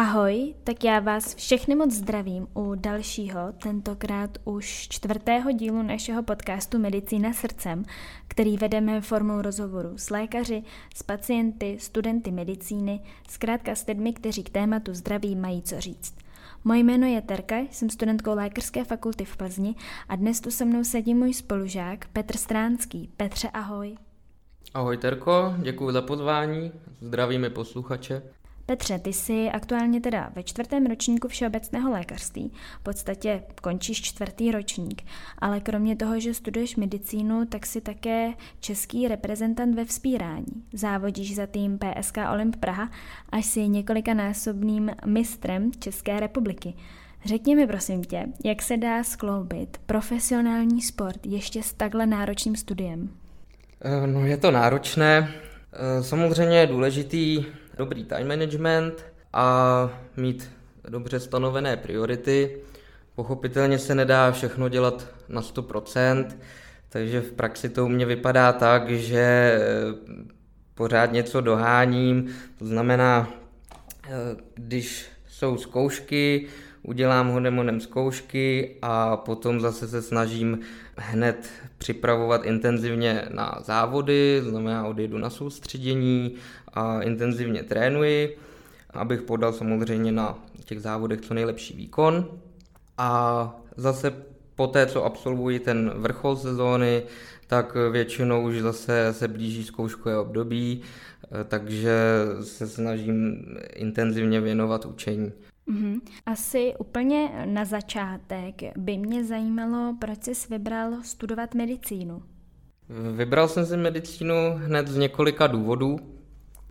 Ahoj, tak já vás všechny moc zdravím u dalšího, tentokrát už čtvrtého dílu našeho podcastu Medicína srdcem, který vedeme formou rozhovoru s lékaři, s pacienty, studenty medicíny, zkrátka s lidmi, kteří k tématu zdraví mají co říct. Moje jméno je Terka, jsem studentkou Lékařské fakulty v Plzni a dnes tu se mnou sedí můj spolužák Petr Stránský. Petře, ahoj. Ahoj Terko, děkuji za pozvání, zdravíme posluchače. Petře, ty jsi aktuálně teda ve čtvrtém ročníku všeobecného lékařství, v podstatě končíš čtvrtý ročník, ale kromě toho, že studuješ medicínu, tak jsi také český reprezentant ve vzpírání. Závodíš za tým PSK Olymp Praha a jsi několikanásobným mistrem České republiky. Řekni mi prosím tě, jak se dá skloubit profesionální sport ještě s takhle náročným studiem? Eh, no je to náročné. Eh, samozřejmě je důležitý dobrý time management a mít dobře stanovené priority. Pochopitelně se nedá všechno dělat na 100%, takže v praxi to u mě vypadá tak, že eh, pořád něco doháním, to znamená, eh, když jsou zkoušky, udělám hodem hodem zkoušky a potom zase se snažím hned připravovat intenzivně na závody, znamená odjedu na soustředění a intenzivně trénuji, abych podal samozřejmě na těch závodech co nejlepší výkon. A zase po té, co absolvuji ten vrchol sezóny, tak většinou už zase se blíží zkouškové období, takže se snažím intenzivně věnovat učení. Mm-hmm. Asi úplně na začátek by mě zajímalo, proč jsi vybral studovat medicínu. Vybral jsem si medicínu hned z několika důvodů.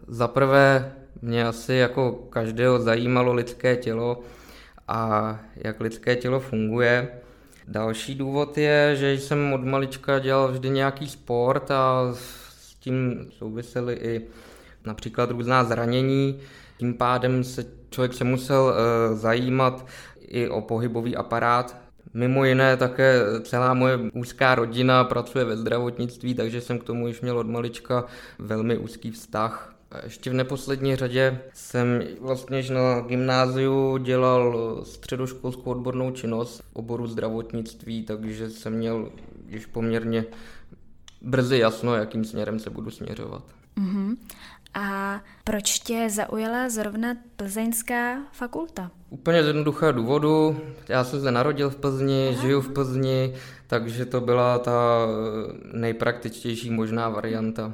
Za prvé mě asi jako každého zajímalo lidské tělo a jak lidské tělo funguje. Další důvod je, že jsem od malička dělal vždy nějaký sport a s tím souvisely i například různá zranění. Tím pádem se člověk se musel uh, zajímat i o pohybový aparát. Mimo jiné také celá moje úzká rodina pracuje ve zdravotnictví, takže jsem k tomu již měl od malička velmi úzký vztah. Ještě v neposlední řadě jsem vlastně na gymnáziu dělal středoškolskou odbornou činnost v oboru zdravotnictví, takže jsem měl již poměrně brzy jasno, jakým směrem se budu směřovat. Mm-hmm. A proč tě zaujala zrovna plzeňská fakulta? Úplně z jednoduchého důvodu. Já jsem se narodil v Plzni, Aha. žiju v Plzni, takže to byla ta nejpraktičtější možná varianta.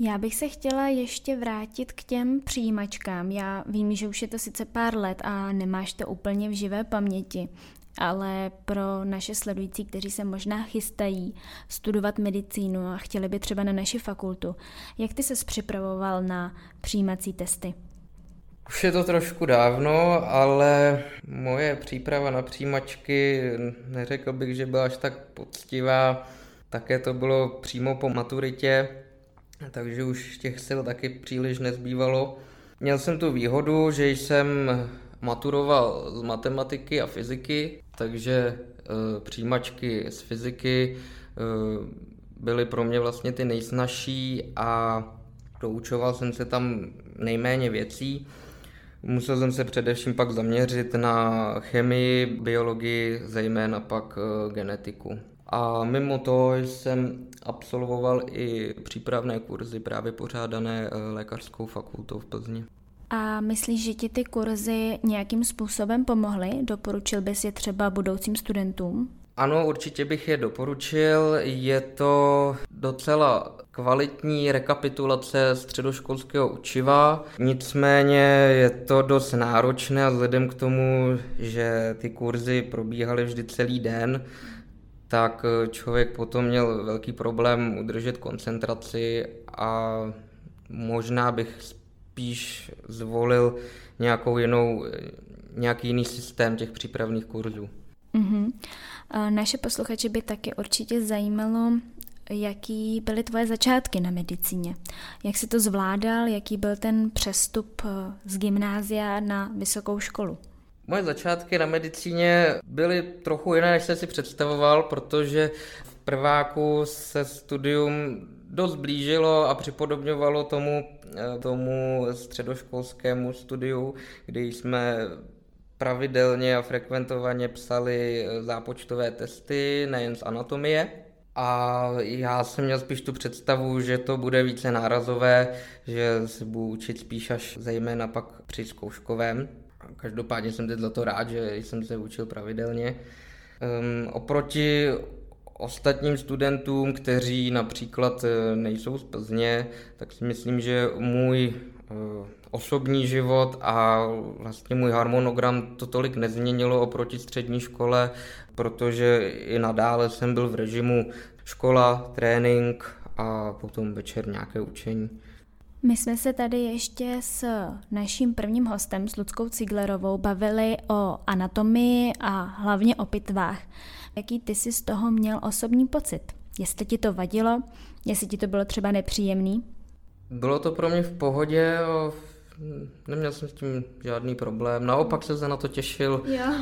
Já bych se chtěla ještě vrátit k těm přijímačkám. Já vím, že už je to sice pár let a nemáš to úplně v živé paměti, ale pro naše sledující, kteří se možná chystají studovat medicínu a chtěli by třeba na naši fakultu, jak ty ses připravoval na přijímací testy? Už je to trošku dávno, ale moje příprava na přijímačky neřekl bych, že byla až tak poctivá. Také to bylo přímo po maturitě, takže už těch sil taky příliš nezbývalo. Měl jsem tu výhodu, že jsem maturoval z matematiky a fyziky, takže e, přijímačky z fyziky e, byly pro mě vlastně ty nejsnažší a doučoval jsem se tam nejméně věcí. Musel jsem se především pak zaměřit na chemii, biologii, zejména pak e, genetiku. A mimo to jsem absolvoval i přípravné kurzy právě pořádané lékařskou fakultou v Plzni. A myslíš, že ti ty kurzy nějakým způsobem pomohly? Doporučil bys je třeba budoucím studentům? Ano, určitě bych je doporučil. Je to docela kvalitní rekapitulace středoškolského učiva, nicméně je to dost náročné a vzhledem k tomu, že ty kurzy probíhaly vždy celý den, tak člověk potom měl velký problém udržet koncentraci a možná bych spíš zvolil nějakou jinou, nějaký jiný systém těch přípravných kurzů. Mm-hmm. Naše posluchače by taky určitě zajímalo, jaký byly tvoje začátky na medicíně. Jak jsi to zvládal, jaký byl ten přestup eh, z gymnázia na vysokou školu? Moje začátky na medicíně byly trochu jiné, než jsem si představoval, protože v prváku se studium dost blížilo a připodobňovalo tomu, tomu středoškolskému studiu, kdy jsme pravidelně a frekventovaně psali zápočtové testy, nejen z anatomie. A já jsem měl spíš tu představu, že to bude více nárazové, že se budu učit spíš až zejména pak při zkouškovém. Každopádně jsem teď za to rád, že jsem se učil pravidelně. Um, oproti ostatním studentům, kteří například eh, nejsou z Plzně, tak si myslím, že můj uh, osobní život a vlastně můj harmonogram to tolik nezměnilo oproti střední škole, protože i nadále jsem byl v režimu škola, trénink a potom večer nějaké učení. My jsme se tady ještě s naším prvním hostem, s Ludskou Ciglerovou, bavili o anatomii a hlavně o pitvách. Jaký ty si z toho měl osobní pocit? Jestli ti to vadilo? Jestli ti to bylo třeba nepříjemný? Bylo to pro mě v pohodě, neměl jsem s tím žádný problém. Naopak se na to těšil. Jo,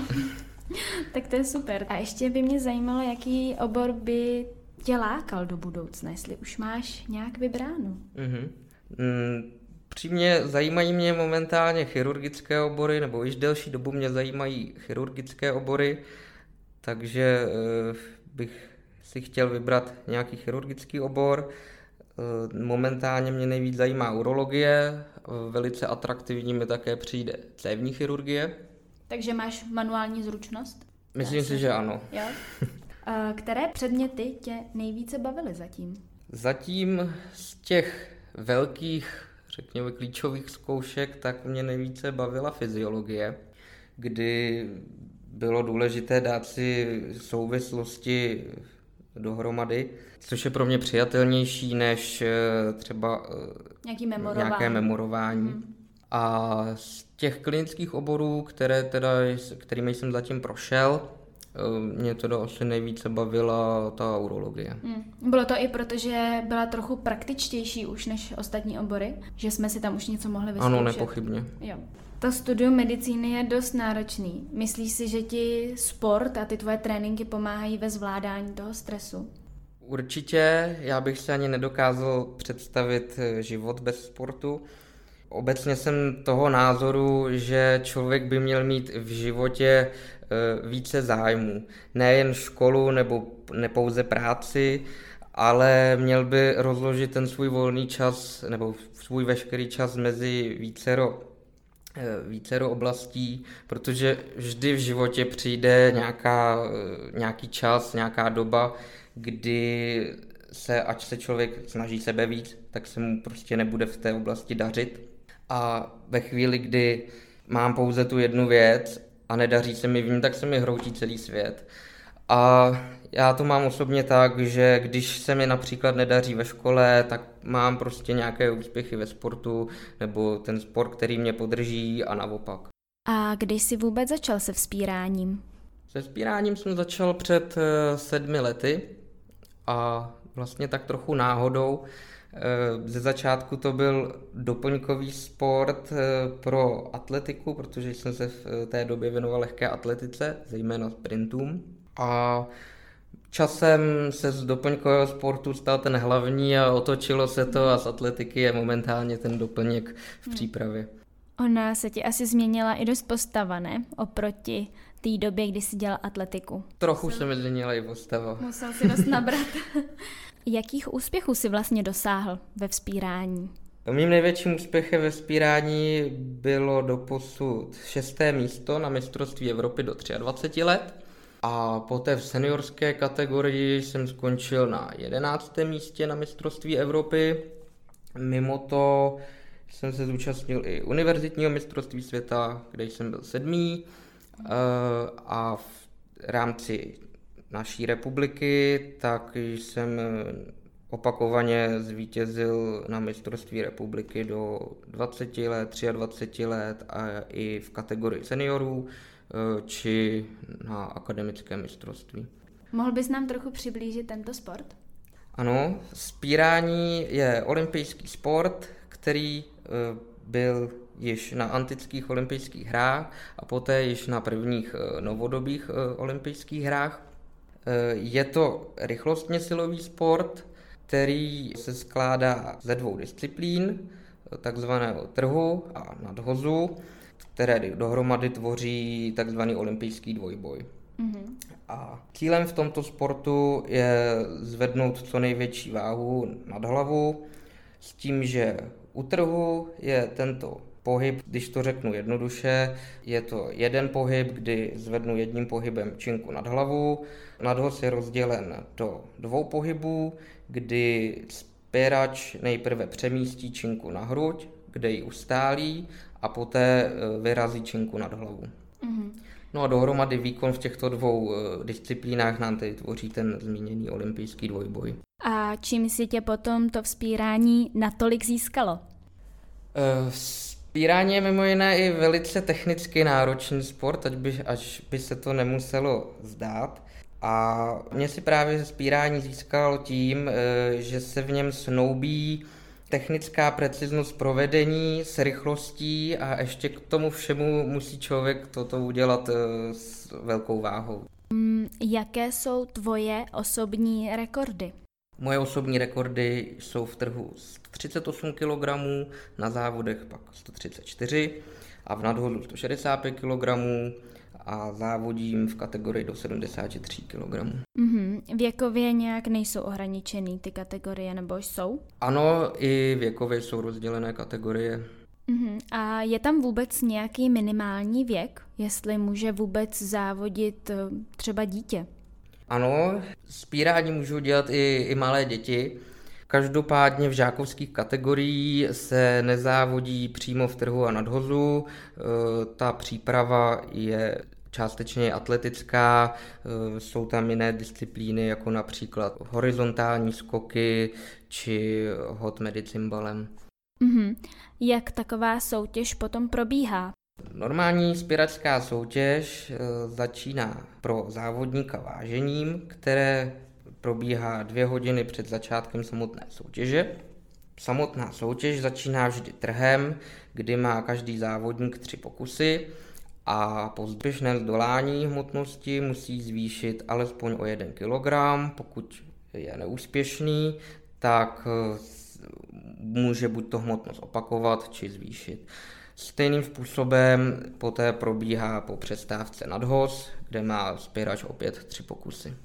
tak to je super. A ještě by mě zajímalo, jaký obor by tě lákal do budoucna, jestli už máš nějak vybráno. Mm-hmm. Mm, přímě zajímají mě momentálně chirurgické obory, nebo již delší dobu mě zajímají chirurgické obory, takže e, bych si chtěl vybrat nějaký chirurgický obor. E, momentálně mě nejvíc zajímá urologie, velice atraktivní mi také přijde cévní chirurgie. Takže máš manuální zručnost? Myslím si, že ano. Jo? Které předměty tě nejvíce bavily zatím? Zatím z těch velkých, řekněme, klíčových zkoušek, tak mě nejvíce bavila fyziologie, kdy bylo důležité dát si souvislosti dohromady, což je pro mě přijatelnější než eh, třeba eh, Nějaký memorování. nějaké memorování. Hmm. A z těch klinických oborů, které teda, kterými jsem zatím prošel, Eh, mě to asi nejvíce bavila ta urologie. Hmm. Bylo to i proto, že byla trochu praktičtější už než ostatní obory? Že jsme si tam už něco mohli vyzkoušet? Ano, nepochybně. Jo. To studium medicíny je dost náročný. Myslíš si, že ti sport a ty tvoje tréninky pomáhají ve zvládání toho stresu? Určitě, já bych si ani nedokázal představit eh, život bez sportu. Obecně jsem toho názoru, že člověk by měl mít v životě Eh, více zájmů. Nejen školu nebo nepouze práci, ale měl by rozložit ten svůj volný čas nebo svůj veškerý čas mezi vícero vícero oblastí, protože vždy v životě přijde nějaká, eh, nějaký čas, nějaká doba, kdy se, ať se člověk snaží sebe víc, tak se mu prostě nebude v té oblasti dařit. A ve chvíli, kdy mám pouze tu jednu věc a nedaří se mi v ní, tak se mi hroutí celý svět. A já to mám osobně tak, že když se mi například nedaří ve škole, tak mám prostě nějaké úspěchy ve sportu, nebo ten sport, který mě podrží a naopak. A když jsi vůbec začal se vzpíráním? Se vzpíráním jsem začal před eh, sedmi lety a vlastně tak trochu náhodou. Eh, ze začátku to byl doplňkový sport eh, pro atletiku, protože jsem se v té době věnoval lehké atletice, zejména sprintům. A časem se z doplňkového sportu stal ten hlavní a otočilo se to a z atletiky je momentálně ten doplněk v hmm. přípravě. Ona se ti asi změnila i dost postava, ne? Oproti té době, kdy jsi dělal atletiku. Trochu se mi změnila i postava. Musel si dost nabrat. Jakých úspěchů si vlastně dosáhl ve vzpírání? Mým největším úspěchem ve vzpírání bylo doposud šesté místo na mistrovství Evropy do 23 let. A poté v seniorské kategorii jsem skončil na 11. místě na mistrovství Evropy. Mimo to jsem se zúčastnil i univerzitního mistrovství světa, kde jsem byl sedmý. Eh, a v rámci naší republiky, tak jsem opakovaně zvítězil na mistrovství republiky do 20 let, 23 let a i v kategorii seniorů či na akademické mistrovství. Mohl bys nám trochu přiblížit tento sport? Ano, spírání je olympijský sport, který eh, byl již na antických olympijských hrách a poté již na prvních eh, novodobých olympijských hrách. Je to rychlostně silový sport, který se skládá ze dvou disciplín, takzvaného trhu a nadhozu, které dohromady tvoří takzvaný olympijský dvojboj. Mm-hmm. A cílem v tomto sportu je zvednout co největší váhu nad hlavu s tím, že u trhu je tento pohyb, když to řeknu jednoduše, je to jeden pohyb, kdy zvednu jedním pohybem činku nad hlavu. Nadhoz je rozdělen do dvou pohybů, kdy spěrač nejprve přemístí činku na hruď, kde ji ustálí a poté e, vyrazí činku nad hlavu. Mm-hmm. No a dohromady výkon v těchto dvou e, disciplínách nám tedy tvoří ten zmíněný olympijský dvojboj. A čím si tě potom to vzpírání natolik získalo? E, vzpírání je mimo jiné i velice technicky náročný sport, ať by, až by se to nemuselo zdát. A mě si právě spírání získalo tím, že se v něm snoubí technická preciznost provedení s rychlostí a ještě k tomu všemu musí člověk toto udělat eh, s velkou váhou. Mm, jaké jsou tvoje osobní rekordy? Moje osobní rekordy jsou v trhu 38 kg, na závodech pak 134 a v nadhodu 165 kg, a závodím v kategorii do 73 kg. Mm-hmm. Věkově nějak nejsou ohraničený ty kategorie, nebo jsou? Ano, i věkově jsou rozdělené kategorie. Mm-hmm. A je tam vůbec nějaký minimální věk, jestli může vůbec závodit eh, třeba dítě? Ano, spírání můžou dělat i, i malé děti. Každopádně v žákovských kategoriích se nezávodí přímo v trhu a nadhozu. E, ta příprava je částečně atletická, eh, jsou tam jiné disciplíny, jako například horizontální skoky či hod medicimbalem. Mm-hmm. Jak taková soutěž potom probíhá? Normální spěračská soutěž eh, začíná pro závodníka vážením, které probíhá dvě hodiny před začátkem samotné soutěže. Samotná soutěž začíná vždy trhem, kdy má každý závodník tři pokusy a po zběžném zdolání hmotnosti musí zvýšit alespoň o 1 kg. Pokud je neúspěšný, tak eh, může buď to hmotnost opakovat, či zvýšit. Stejným způsobem poté probíhá po přestávce nadhoz, kde má spěrač opět tři pokusy.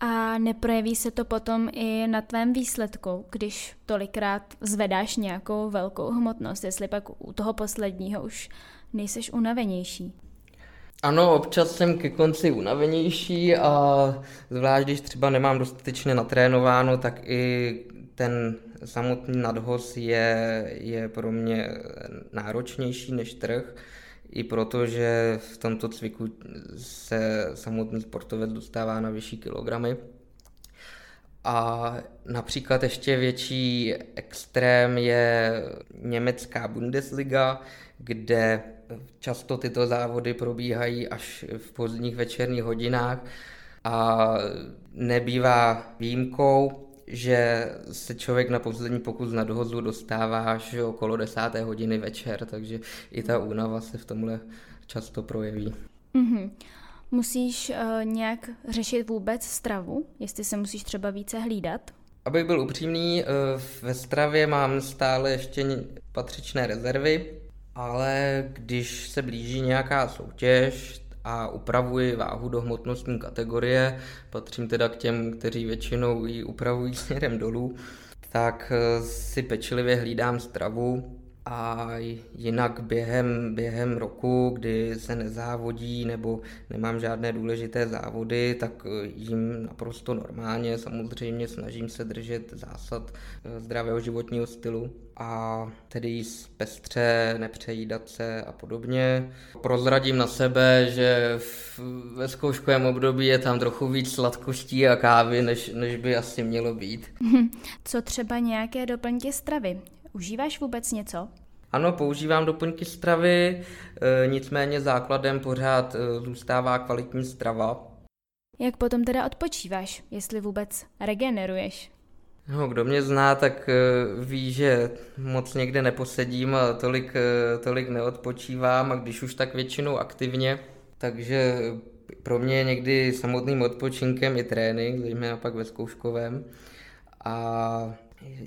A neprojeví se to potom i na tvém výsledku, když tolikrát zvedáš nějakou velkou hmotnost, jestli pak u toho posledního už nejseš unavenější? Ano, občas jsem ke konci unavenější a zvlášť když třeba nemám dostatečně natrénováno, tak i ten samotný nadhoz je, je pro mě náročnější než trh, i protože v tomto cviku se samotný sportovec dostává na vyšší kilogramy. A například ještě větší extrém je německá Bundesliga, kde často tyto závody probíhají až v pozdních večerních hodinách a nebývá výjimkou, že se člověk na poslední pokus na dohozu dostává až okolo desáté hodiny večer, takže i ta únava se v tomhle často projeví. Mm-hmm. Musíš uh, nějak řešit vůbec stravu, jestli se musíš třeba více hlídat? Abych byl upřímný, uh, ve stravě mám stále ještě patřičné rezervy, ale když se blíží nějaká soutěž a upravuji váhu do hmotnostní kategorie, patřím teda k těm, kteří většinou ji upravují směrem dolů, tak eh, si pečlivě hlídám stravu, a jinak během, během roku, kdy se nezávodí nebo nemám žádné důležité závody, tak jim naprosto normálně. Samozřejmě snažím se držet zásad eh, zdravého životního stylu a tedy jíst pestře, nepřejídat se a podobně. Prozradím na sebe, že v, ve zkouškovém období je tam trochu víc sladkostí a kávy, než, než by asi mělo být. Co třeba nějaké doplňky stravy? Užíváš vůbec něco? Ano, používám doplňky stravy, e, nicméně základem pořád e, zůstává kvalitní strava. Jak potom teda odpočíváš, jestli vůbec regeneruješ? No, kdo mě zná, tak e, ví, že moc někde neposedím a tolik, tolik neodpočívám a když už tak většinou aktivně, takže pro mě je někdy samotným odpočinkem i trénink, zejména pak ve zkouškovém. A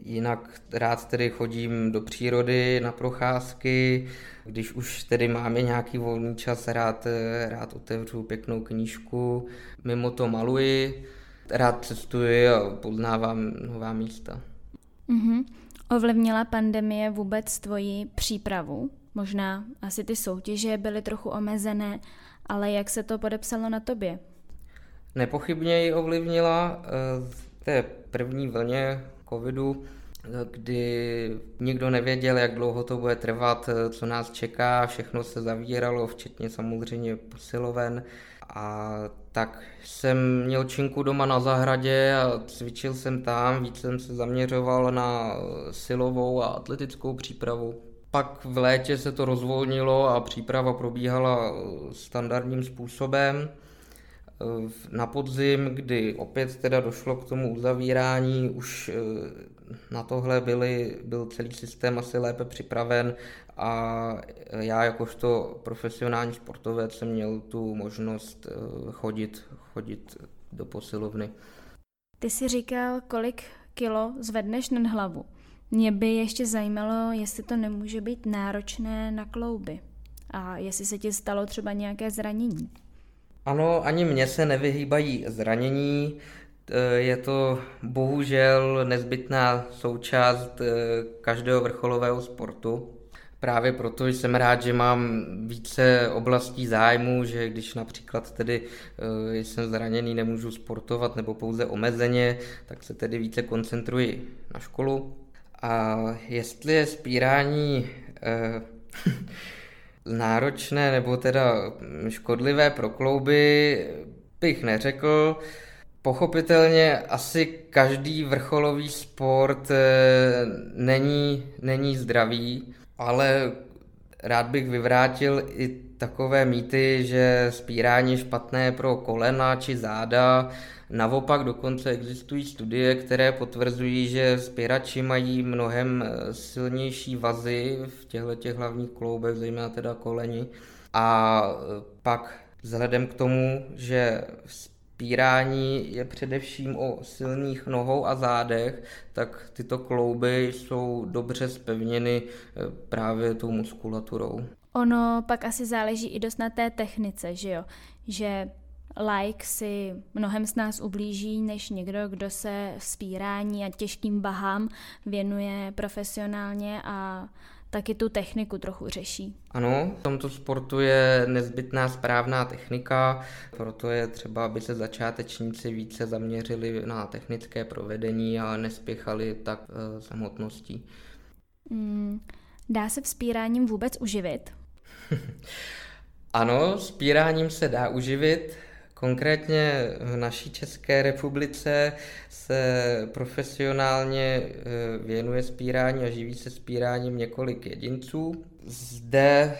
jinak rád tedy chodím do přírody na procházky, když už tedy máme nějaký volný čas, rád, rád otevřu pěknou knížku, mimo to maluji, rád cestuji a poznávám nová místa. Mm-hmm. Ovlivnila pandemie vůbec tvoji přípravu? Možná asi ty soutěže byly trochu omezené, ale jak se to podepsalo na tobě? Nepochybně ji ovlivnila eh, v té první vlně covidu, kdy nikdo nevěděl, jak dlouho to bude trvat, co nás čeká, všechno se zavíralo, včetně samozřejmě posiloven. A tak jsem měl činku doma na zahradě a cvičil jsem tam, víc jsem se zaměřoval na silovou a atletickou přípravu. Pak v létě se to rozvolnilo a příprava probíhala standardním způsobem. Na podzim, kdy opět teda došlo k tomu uzavírání, už eh, na tohle byli, byl celý systém asi lépe připraven a já jakožto profesionální sportovec jsem měl tu možnost eh, chodit, chodit do posilovny. Ty jsi říkal, kolik kilo zvedneš nad hlavu. Mě by ještě zajímalo, jestli to nemůže být náročné na klouby a jestli se ti stalo třeba nějaké zranění. Ano, ani mně se nevyhýbají zranění. Je to bohužel nezbytná součást eh, každého vrcholového sportu. Právě proto jsem rád, že mám více oblastí zájmu, že když například tedy eh, jsem zraněný, nemůžu sportovat nebo pouze omezeně, tak se tedy více koncentruji na školu. A jestli je spírání eh, náročné nebo teda škodlivé pro klouby, bych neřekl. Pochopitelně asi každý vrcholový sport eh, není, není zdravý, ale rád bych vyvrátil i takové mýty, že spírání špatné pro kolena či záda. Naopak dokonce existují studie, které potvrzují, že spěrači mají mnohem eh, silnější vazy v těchto těch hlavních kloubech, zejména teda koleni. A eh, pak vzhledem k tomu, že spírání je především o silných nohou a zádech, tak tyto klouby jsou dobře spevněny eh, právě tou muskulaturou. Ono pak asi záleží i dost na té technice, že jo? Že like si mnohem z nás ublíží, než někdo, kdo se spírání a těžkým bahám věnuje profesionálně a taky tu techniku trochu řeší. Ano, v tomto sportu je nezbytná správná technika, proto je třeba, aby se začátečníci více zaměřili na technické provedení a nespěchali tak e, samotností. Mm, dá se vzpíráním vůbec uživit? ano, spíráním se dá uživit. Konkrétně v naší České republice se profesionálně eh, věnuje spírání a živí se spíráním několik jedinců. Zde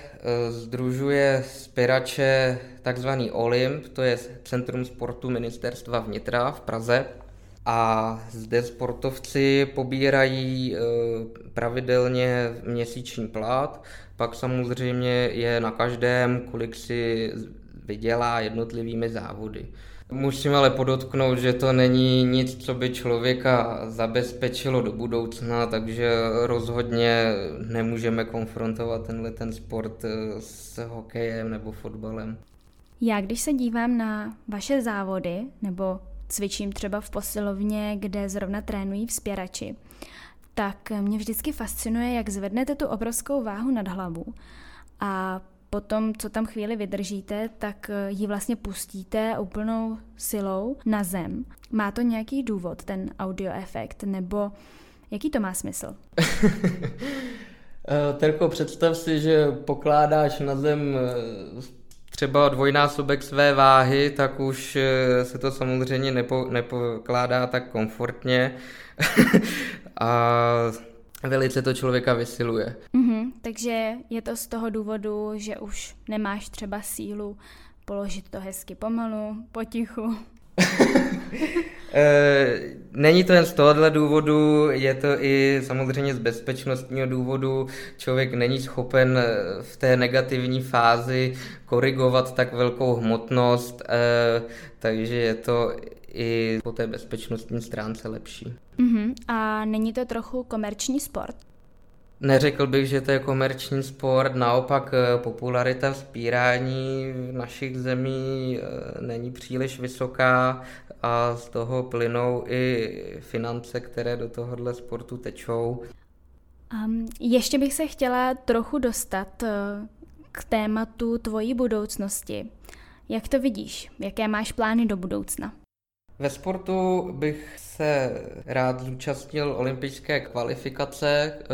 združuje spěrače takzvaný Olymp, to je Centrum sportu ministerstva vnitra v Praze. A zde sportovci pobírají eh, pravidelně měsíční plat, pak samozřejmě je na každém, kolik si vydělá jednotlivými závody. Musím ale podotknout, že to není nic, co by člověka zabezpečilo do budoucna, takže rozhodně nemůžeme konfrontovat tenhle ten sport eh, s hokejem nebo fotbalem. Já když se dívám na vaše závody, nebo cvičím třeba v posilovně, kde zrovna trénují vzpěrači, tak mě vždycky fascinuje, jak zvednete tu obrovskou váhu nad hlavu a potom, co tam chvíli vydržíte, tak eh, ji vlastně pustíte úplnou silou na zem. Má to nějaký důvod, ten audio efekt, nebo jaký to má smysl? Eh, Terko, představ si, že pokládáš na zem eh, třeba dvojnásobek své váhy, tak už se to samozřejmě nepo, nepokládá tak komfortně. a velice to člověka vysiluje. Mm-hmm, takže je to z toho důvodu, že už nemáš třeba sílu položit to hezky pomalu, potichu. Eh, není to jen z tohohle důvodu, je to i samozřejmě z bezpečnostního důvodu. Člověk není schopen eh, v té negativní fázi korigovat tak velkou hmotnost, eh, takže je to i po té bezpečnostní stránce lepší. Uh-huh. A není to trochu komerční sport? Neřekl bych, že to je komerční sport, naopak eh, popularita vzpírání v našich zemí eh, není příliš vysoká a z toho plynou i finance, které do tohohle sportu tečou. Um, ještě bych se chtěla trochu dostat eh, k tématu tvojí budoucnosti. Jak to vidíš? Jaké máš plány do budoucna? Ve sportu bych se rád zúčastnil olympijské kvalifikace eh,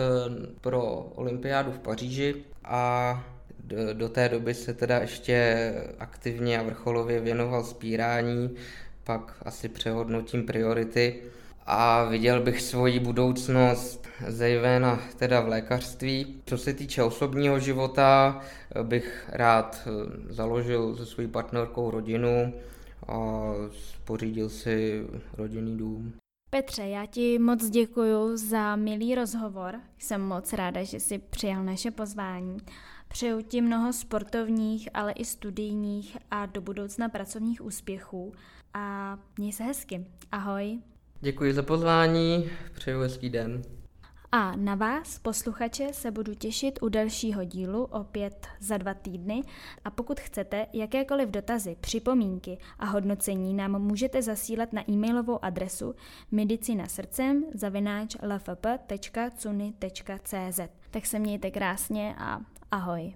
pro olympiádu v Paříži a do, té doby se teda ještě aktivně a vrcholově věnoval spírání, pak asi přehodnotím priority a viděl bych svoji budoucnost zejména teda v lékařství. Co se týče osobního života, bych rád eh, založil se svojí partnerkou rodinu, a pořídil si rodinný dům. Petře, já ti moc děkuji za milý rozhovor. Jsem moc ráda, že jsi přijal naše pozvání. Přeju ti mnoho sportovních, ale i studijních a do budoucna pracovních úspěchů. A měj se hezky. Ahoj. Děkuji za pozvání, přeju hezký den. A na vás, posluchače, se budu těšit u dalšího dílu opět za dva týdny a pokud chcete jakékoliv dotazy, připomínky a hodnocení nám můžete zasílat na e-mailovou adresu medicinasrdcem Tak se mějte krásně a ahoj.